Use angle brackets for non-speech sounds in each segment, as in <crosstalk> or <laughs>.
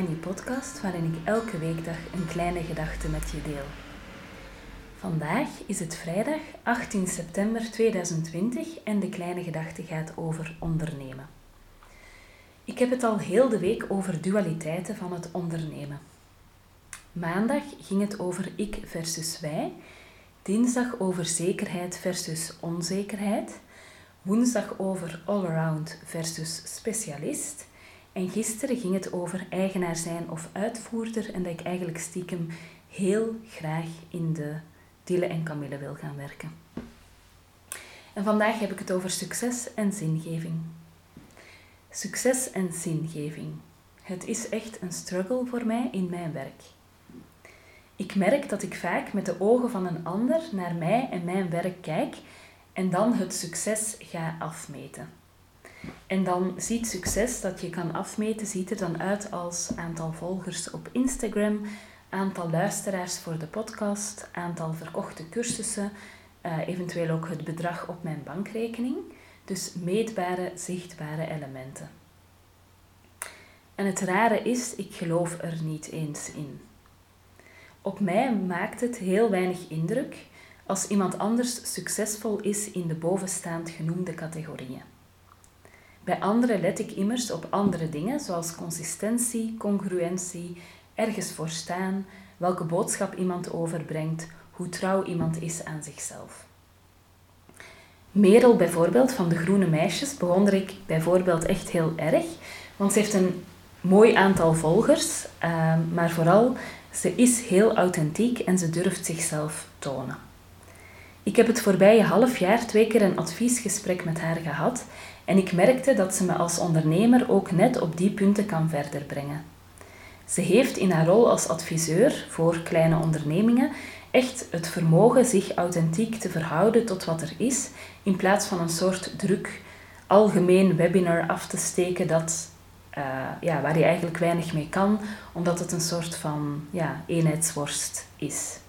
Tiny Podcast waarin ik elke weekdag een kleine gedachte met je deel. Vandaag is het vrijdag 18 september 2020 en de kleine gedachte gaat over ondernemen. Ik heb het al heel de week over dualiteiten van het ondernemen. Maandag ging het over ik versus wij, dinsdag over zekerheid versus onzekerheid, woensdag over allround versus specialist en gisteren ging het over eigenaar zijn of uitvoerder en dat ik eigenlijk stiekem heel graag in de Dille en Camille wil gaan werken. En vandaag heb ik het over succes en zingeving. Succes en zingeving. Het is echt een struggle voor mij in mijn werk. Ik merk dat ik vaak met de ogen van een ander naar mij en mijn werk kijk en dan het succes ga afmeten. En dan ziet succes dat je kan afmeten, ziet er dan uit als aantal volgers op Instagram, aantal luisteraars voor de podcast, aantal verkochte cursussen, uh, eventueel ook het bedrag op mijn bankrekening. Dus meetbare, zichtbare elementen. En het rare is, ik geloof er niet eens in. Op mij maakt het heel weinig indruk als iemand anders succesvol is in de bovenstaand genoemde categorieën. Bij anderen let ik immers op andere dingen, zoals consistentie, congruentie, ergens voor staan, welke boodschap iemand overbrengt, hoe trouw iemand is aan zichzelf. Merel bijvoorbeeld van de Groene Meisjes bewonder ik bijvoorbeeld echt heel erg, want ze heeft een mooi aantal volgers, ehm, maar vooral ze is heel authentiek en ze durft zichzelf tonen. Ik heb het voorbije half jaar twee keer een adviesgesprek met haar gehad en ik merkte dat ze me als ondernemer ook net op die punten kan verder brengen. Ze heeft in haar rol als adviseur voor kleine ondernemingen echt het vermogen zich authentiek te verhouden tot wat er is, in plaats van een soort druk algemeen webinar af te steken dat, uh, ja, waar je eigenlijk weinig mee kan, omdat het een soort van ja, eenheidsworst is.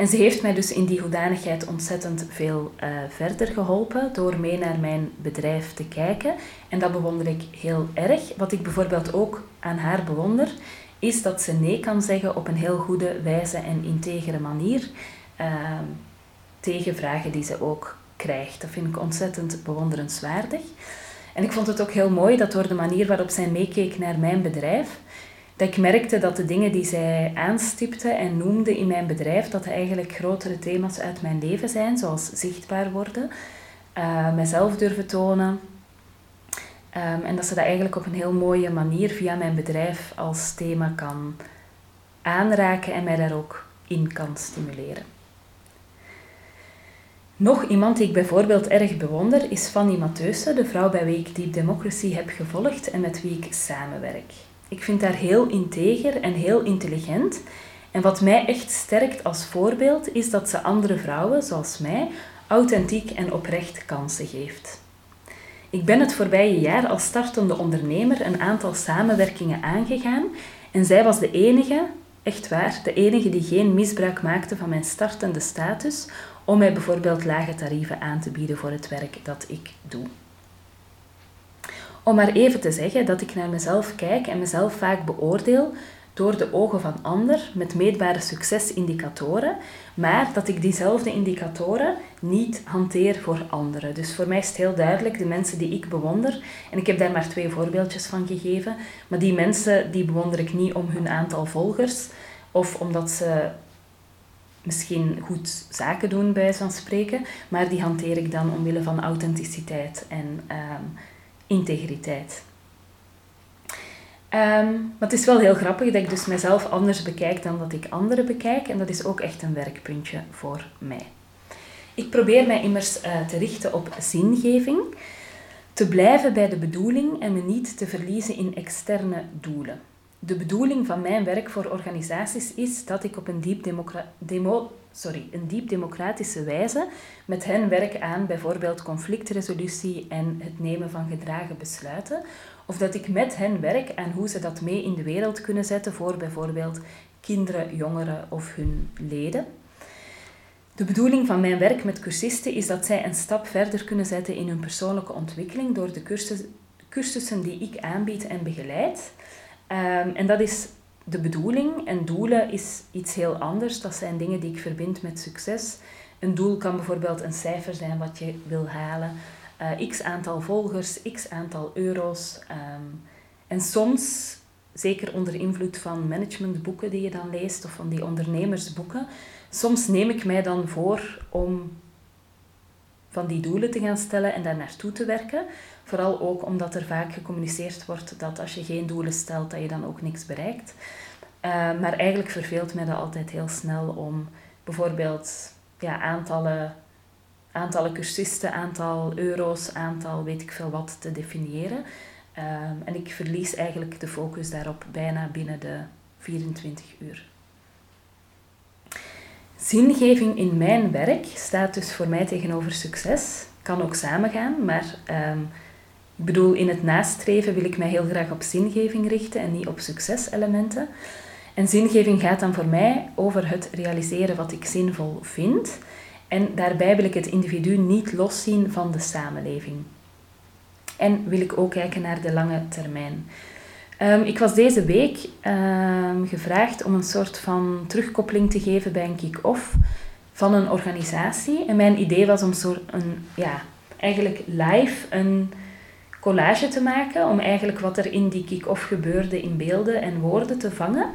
En ze heeft mij dus in die hoedanigheid ontzettend veel uh, verder geholpen door mee naar mijn bedrijf te kijken. En dat bewonder ik heel erg. Wat ik bijvoorbeeld ook aan haar bewonder, is dat ze nee kan zeggen op een heel goede, wijze en integere manier uh, tegen vragen die ze ook krijgt. Dat vind ik ontzettend bewonderenswaardig. En ik vond het ook heel mooi dat door de manier waarop zij meekeek naar mijn bedrijf, dat ik merkte dat de dingen die zij aanstipte en noemde in mijn bedrijf, dat eigenlijk grotere thema's uit mijn leven zijn, zoals zichtbaar worden, uh, mezelf durven tonen. Um, en dat ze dat eigenlijk op een heel mooie manier via mijn bedrijf als thema kan aanraken en mij daar ook in kan stimuleren. Nog iemand die ik bijvoorbeeld erg bewonder is Fanny Matheusen, de vrouw bij wie ik Deep Democracy heb gevolgd en met wie ik samenwerk. Ik vind haar heel integer en heel intelligent. En wat mij echt sterkt als voorbeeld is dat ze andere vrouwen, zoals mij, authentiek en oprecht kansen geeft. Ik ben het voorbije jaar als startende ondernemer een aantal samenwerkingen aangegaan en zij was de enige, echt waar, de enige die geen misbruik maakte van mijn startende status om mij bijvoorbeeld lage tarieven aan te bieden voor het werk dat ik doe. Om maar even te zeggen dat ik naar mezelf kijk en mezelf vaak beoordeel door de ogen van ander met meetbare succesindicatoren, maar dat ik diezelfde indicatoren niet hanteer voor anderen. Dus voor mij is het heel duidelijk, de mensen die ik bewonder, en ik heb daar maar twee voorbeeldjes van gegeven, maar die mensen die bewonder ik niet om hun aantal volgers of omdat ze misschien goed zaken doen, bij van spreken, maar die hanteer ik dan omwille van authenticiteit en ehm, integriteit. Um, het is wel heel grappig dat ik dus mezelf anders bekijk dan dat ik anderen bekijk. En dat is ook echt een werkpuntje voor mij. Ik probeer mij immers uh, te richten op zingeving. Te blijven bij de bedoeling en me niet te verliezen in externe doelen. De bedoeling van mijn werk voor organisaties is dat ik op een diep, demo sorry, een diep democratische wijze met hen werk aan bijvoorbeeld conflictresolutie en het nemen van gedragen besluiten. Of dat ik met hen werk aan hoe ze dat mee in de wereld kunnen zetten voor bijvoorbeeld kinderen, jongeren of hun leden. De bedoeling van mijn werk met cursisten is dat zij een stap verder kunnen zetten in hun persoonlijke ontwikkeling door de cursus, cursussen die ik aanbied en begeleid. Ehm, en dat is de bedoeling. En doelen is iets heel anders. Dat zijn dingen die ik verbind met succes. Een doel kan bijvoorbeeld een cijfer zijn wat je wil halen. Uh, x aantal volgers, x aantal euro's. Ehm, en soms, zeker onder invloed van managementboeken die je dan leest of van die ondernemersboeken, soms neem ik mij dan voor om van die doelen te gaan stellen en daar naartoe te werken. Vooral ook omdat er vaak gecommuniceerd wordt dat als je geen doelen stelt, dat je dan ook niks bereikt. Uh, maar eigenlijk verveelt mij dat altijd heel snel om bijvoorbeeld ja, aantallen, aantallen cursisten, aantal euro's, aantal weet ik veel wat te definiëren. Uh, en ik verlies eigenlijk de focus daarop bijna binnen de 24 uur. Zingeving in mijn werk staat dus voor mij tegenover succes. Kan ook samengaan, maar um, ik bedoel, in het nastreven wil ik mij heel graag op zingeving richten en niet op succeselementen. En zingeving gaat dan voor mij over het realiseren wat ik zinvol vind. En daarbij wil ik het individu niet loszien van de samenleving. En wil ik ook kijken naar de lange termijn. Um, ik was deze week um, gevraagd om een soort van terugkoppeling te geven bij een kick-off van een organisatie. En mijn idee was om zo een, ja, eigenlijk live een collage te maken. Om eigenlijk wat er in die kick-off gebeurde in beelden en woorden te vangen.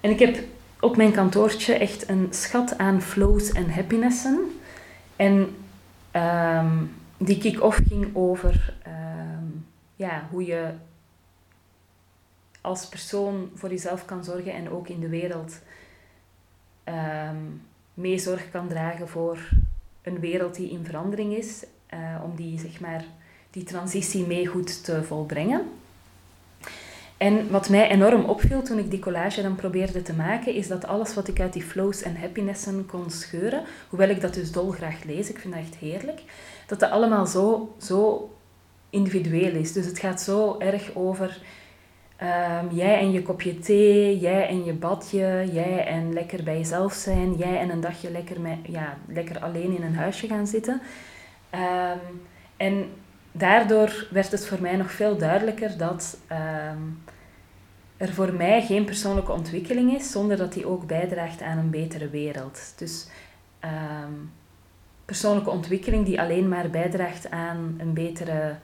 En ik heb op mijn kantoortje echt een schat aan flows en happinessen. En um, die kick-off ging over ja, hoe je als persoon voor jezelf kan zorgen en ook in de wereld um, mee zorg kan dragen voor een wereld die in verandering is, uh, om die, zeg maar, die transitie mee goed te volbrengen. En wat mij enorm opviel toen ik die collage dan probeerde te maken, is dat alles wat ik uit die flows en happinessen kon scheuren, hoewel ik dat dus dolgraag lees, ik vind dat echt heerlijk, dat dat allemaal zo, zo individueel is. Dus het gaat zo erg over Um, jij en je kopje thee, jij en je badje, jij en lekker bij jezelf zijn, jij en een dagje lekker, met, ja, lekker alleen in een huisje gaan zitten. Um, en daardoor werd het voor mij nog veel duidelijker dat um, er voor mij geen persoonlijke ontwikkeling is zonder dat die ook bijdraagt aan een betere wereld. Dus persoonlijke ontwikkeling die alleen maar bijdraagt aan een betere,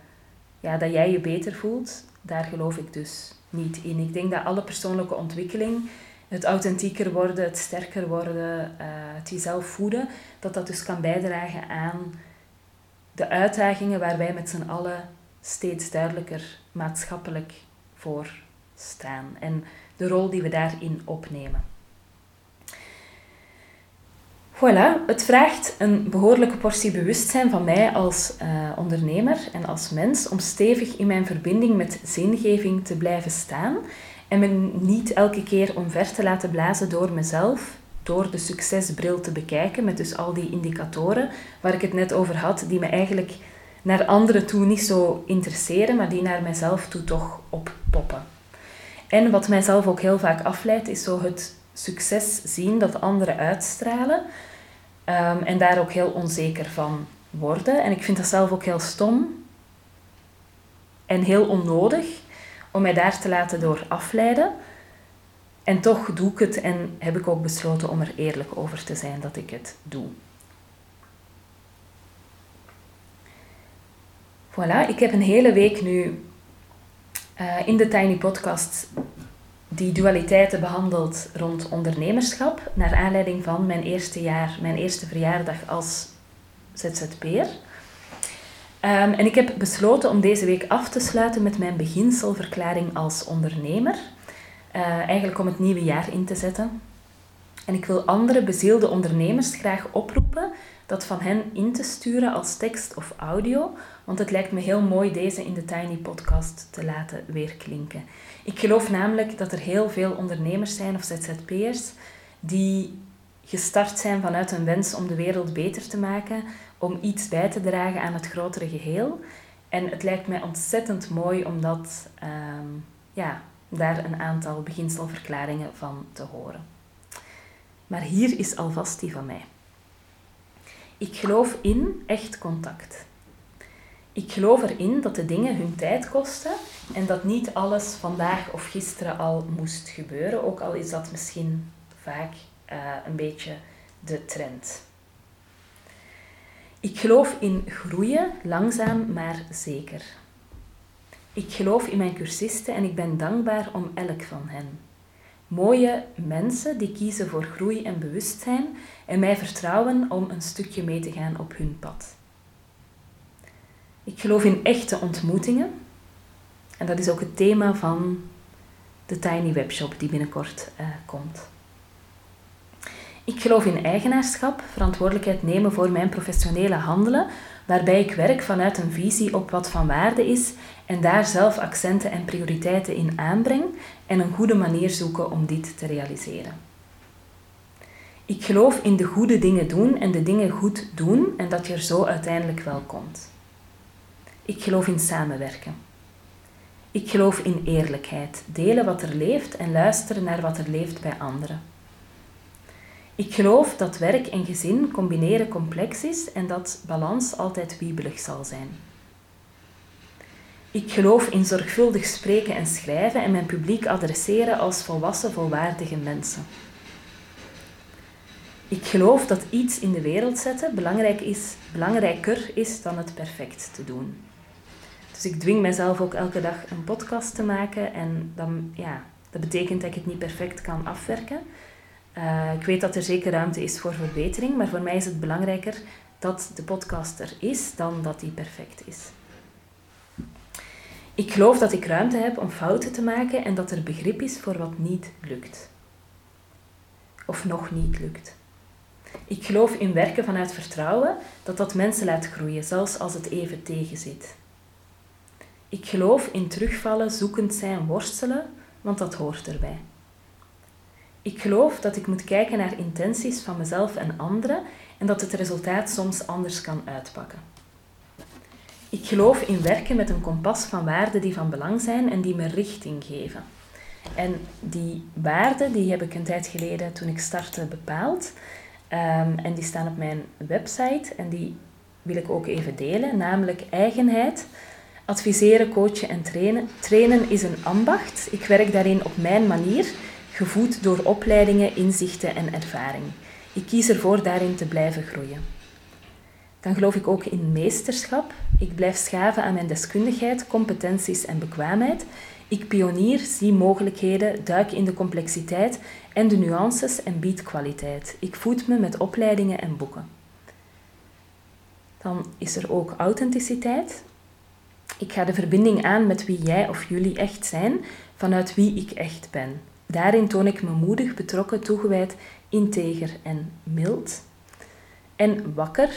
ja, dat jij je beter voelt, daar geloof ik dus niet in. Ik denk dat alle persoonlijke ontwikkeling, het authentieker worden, het sterker worden, uh, het jezelf voeden, dat dat dus kan bijdragen aan de uitdagingen waar wij met z'n allen steeds duidelijker maatschappelijk voor staan en de rol die we daarin opnemen. Voilà, het vraagt een behoorlijke portie bewustzijn van mij als uh, ondernemer en als mens om stevig in mijn verbinding met zingeving te blijven staan en me niet elke keer omver te laten blazen door mezelf, door de succesbril te bekijken met dus al die indicatoren waar ik het net over had, die me eigenlijk naar anderen toe niet zo interesseren, maar die naar mijzelf toe toch oppoppen. En wat mijzelf ook heel vaak afleidt, is zo het succes zien dat anderen uitstralen, Um, en daar ook heel onzeker van worden. En ik vind dat zelf ook heel stom en heel onnodig om mij daar te laten door afleiden. En toch doe ik het en heb ik ook besloten om er eerlijk over te zijn dat ik het doe. Voilà, ik heb een hele week nu uh, in de Tiny Podcast die dualiteiten behandelt rond ondernemerschap, naar aanleiding van mijn eerste jaar, mijn eerste verjaardag als ZZP'er. Um, en ik heb besloten om deze week af te sluiten met mijn beginselverklaring als ondernemer. Uh, eigenlijk om het nieuwe jaar in te zetten. En ik wil andere bezielde ondernemers graag oproepen dat van hen in te sturen als tekst of audio, want het lijkt me heel mooi deze in de Tiny Podcast te laten weerklinken. Ik geloof namelijk dat er heel veel ondernemers zijn of ZZP'ers die gestart zijn vanuit een wens om de wereld beter te maken, om iets bij te dragen aan het grotere geheel. En het lijkt mij ontzettend mooi om dat, ehm, ja, daar een aantal beginselverklaringen van te horen. Maar hier is alvast die van mij. Ik geloof in echt contact. Ik geloof erin dat de dingen hun tijd kosten en dat niet alles vandaag of gisteren al moest gebeuren, ook al is dat misschien vaak uh, een beetje de trend. Ik geloof in groeien, langzaam maar zeker. Ik geloof in mijn cursisten en ik ben dankbaar om elk van hen. Mooie mensen die kiezen voor groei en bewustzijn en mij vertrouwen om een stukje mee te gaan op hun pad. Ik geloof in echte ontmoetingen en dat is ook het thema van de Tiny Webshop die binnenkort uh, komt. Ik geloof in eigenaarschap, verantwoordelijkheid nemen voor mijn professionele handelen, waarbij ik werk vanuit een visie op wat van waarde is en daar zelf accenten en prioriteiten in aanbreng en een goede manier zoeken om dit te realiseren. Ik geloof in de goede dingen doen en de dingen goed doen en dat je er zo uiteindelijk wel komt. Ik geloof in samenwerken. Ik geloof in eerlijkheid, delen wat er leeft en luisteren naar wat er leeft bij anderen. Ik geloof dat werk en gezin combineren complex is en dat balans altijd wiebelig zal zijn. Ik geloof in zorgvuldig spreken en schrijven en mijn publiek adresseren als volwassen, volwaardige mensen. Ik geloof dat iets in de wereld zetten belangrijk is, belangrijker is dan het perfect te doen. Dus ik dwing mezelf ook elke dag een podcast te maken en dan, ja, dat betekent dat ik het niet perfect kan afwerken. Uh, ik weet dat er zeker ruimte is voor verbetering, maar voor mij is het belangrijker dat de podcast er is dan dat die perfect is. Ik geloof dat ik ruimte heb om fouten te maken en dat er begrip is voor wat niet lukt. Of nog niet lukt. Ik geloof in werken vanuit vertrouwen dat dat mensen laat groeien, zelfs als het even tegenzit. Ik geloof in terugvallen, zoekend zijn, worstelen, want dat hoort erbij. Ik geloof dat ik moet kijken naar intenties van mezelf en anderen en dat het resultaat soms anders kan uitpakken. Ik geloof in werken met een kompas van waarden die van belang zijn en die me richting geven. En die waarden die heb ik een tijd geleden toen ik startte bepaald. Um, en die staan op mijn website en die wil ik ook even delen, namelijk eigenheid. Adviseren, coachen en trainen. Trainen is een ambacht. Ik werk daarin op mijn manier gevoed door opleidingen, inzichten en ervaring. Ik kies ervoor daarin te blijven groeien. Dan geloof ik ook in meesterschap. Ik blijf schaven aan mijn deskundigheid, competenties en bekwaamheid. Ik pionier, zie mogelijkheden, duik in de complexiteit en de nuances en bied kwaliteit. Ik voed me met opleidingen en boeken. Dan is er ook authenticiteit. Ik ga de verbinding aan met wie jij of jullie echt zijn, vanuit wie ik echt ben. Daarin toon ik me moedig, betrokken, toegewijd, integer en mild. En wakker,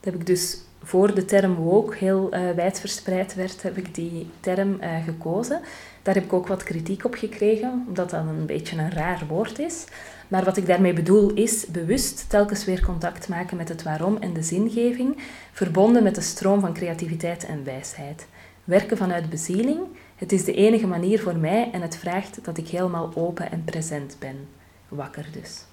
dat heb ik dus voor de term woke heel uh, wijdverspreid werd, heb ik die term uh, gekozen. Daar heb ik ook wat kritiek op gekregen, omdat dat een beetje een raar woord is. Maar wat ik daarmee bedoel is bewust telkens weer contact maken met het waarom en de zingeving, verbonden met de stroom van creativiteit en wijsheid. Werken vanuit bezieling, het is de enige manier voor mij en het vraagt dat ik helemaal open en present ben. Wakker dus.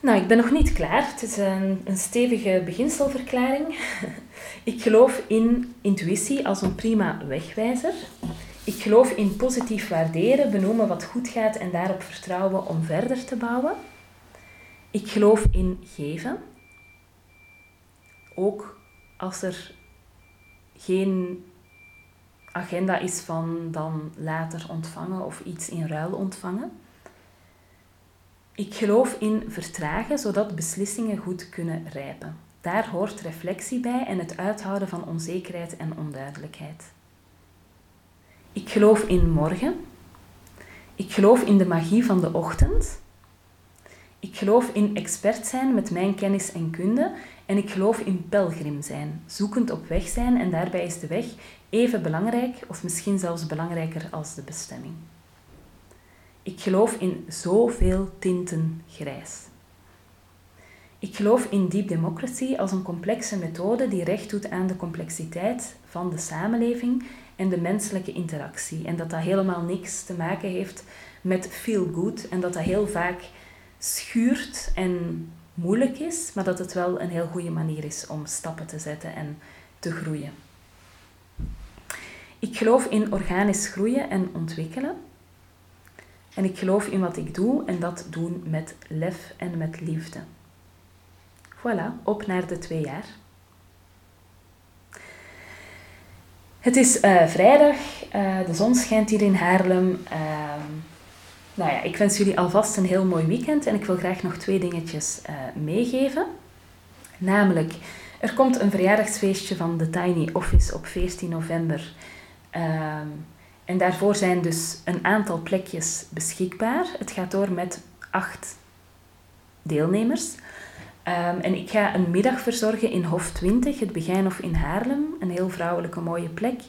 Nou, ik ben nog niet klaar. Het is een, een stevige beginselverklaring. <laughs> ik geloof in intuïtie als een prima wegwijzer. Ik geloof in positief waarderen, benoemen wat goed gaat en daarop vertrouwen om verder te bouwen. Ik geloof in geven. Ook als er geen agenda is van dan later ontvangen of iets in ruil ontvangen. Ik geloof in vertragen zodat beslissingen goed kunnen rijpen. Daar hoort reflectie bij en het uithouden van onzekerheid en onduidelijkheid. Ik geloof in morgen. Ik geloof in de magie van de ochtend. Ik geloof in expert zijn met mijn kennis en kunde en ik geloof in pelgrim zijn, zoekend op weg zijn en daarbij is de weg even belangrijk of misschien zelfs belangrijker als de bestemming. Ik geloof in zoveel tinten grijs. Ik geloof in deep democracy als een complexe methode die recht doet aan de complexiteit van de samenleving en de menselijke interactie. En dat dat helemaal niks te maken heeft met feel good en dat dat heel vaak schuurt en moeilijk is, maar dat het wel een heel goede manier is om stappen te zetten en te groeien. Ik geloof in organisch groeien en ontwikkelen. En ik geloof in wat ik doe en dat doen met lef en met liefde. Voilà, op naar de twee jaar. Het is uh, vrijdag, uh, de zon schijnt hier in Haarlem. Uh, nou ja, ik wens jullie alvast een heel mooi weekend en ik wil graag nog twee dingetjes eh, meegeven. Namelijk, er komt een verjaardagsfeestje van de Tiny Office op 14 november. Ehm, en daarvoor zijn dus een aantal plekjes beschikbaar. Het gaat door met acht deelnemers. Ehm, en ik ga een middag verzorgen in Hof 20, het Begijnhof in Haarlem. Een heel vrouwelijke mooie plek.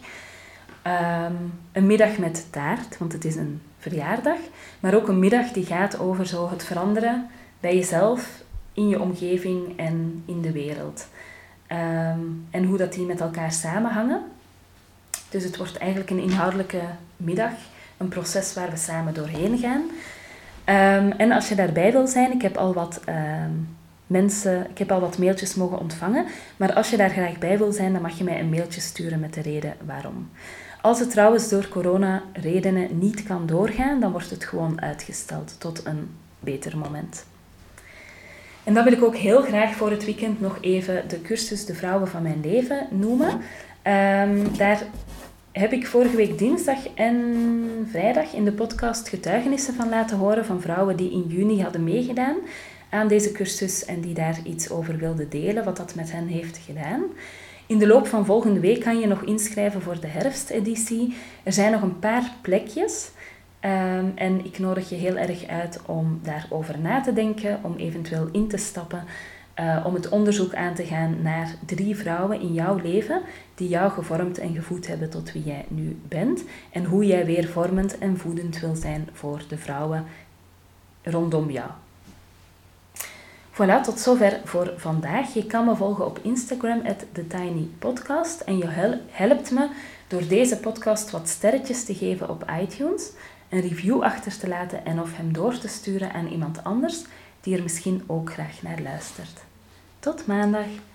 Ehm, een middag met taart, want het is een verjaardag. Maar ook een middag die gaat over zo het veranderen bij jezelf, in je omgeving en in de wereld. Ehm, en hoe dat die met elkaar samenhangen. Dus het wordt eigenlijk een inhoudelijke middag, een proces waar we samen doorheen gaan. en als je daarbij wil zijn, ik heb al wat mensen, ik heb al wat mailtjes mogen ontvangen, maar als je daar graag bij wil zijn, dan mag je mij een mailtje sturen met de reden waarom. Als het trouwens door corona-redenen niet kan doorgaan, dan wordt het gewoon uitgesteld tot een beter moment. En dan wil ik ook heel graag voor het weekend nog even de cursus De Vrouwen van Mijn Leven noemen. Um, daar heb ik vorige week dinsdag en vrijdag in de podcast getuigenissen van laten horen van vrouwen die in juni hadden meegedaan aan deze cursus en die daar iets over wilden delen, wat dat met hen heeft gedaan. In de loop van volgende week kan je nog inschrijven voor de herfsteditie. Er zijn nog een paar plekjes. Um, en ik nodig je heel erg uit om daarover na te denken, om eventueel in te stappen, uh, om het onderzoek aan te gaan naar drie vrouwen in jouw leven die jou gevormd en gevoed hebben tot wie jij nu bent en hoe jij weer vormend en voedend wil zijn voor de vrouwen rondom jou. Voilà, tot zover voor vandaag. Je kan me volgen op Instagram, TheTinyPodcast. En je helpt me door deze podcast wat sterretjes te geven op iTunes, een review achter te laten en of hem door te sturen aan iemand anders die er misschien ook graag naar luistert. Tot maandag!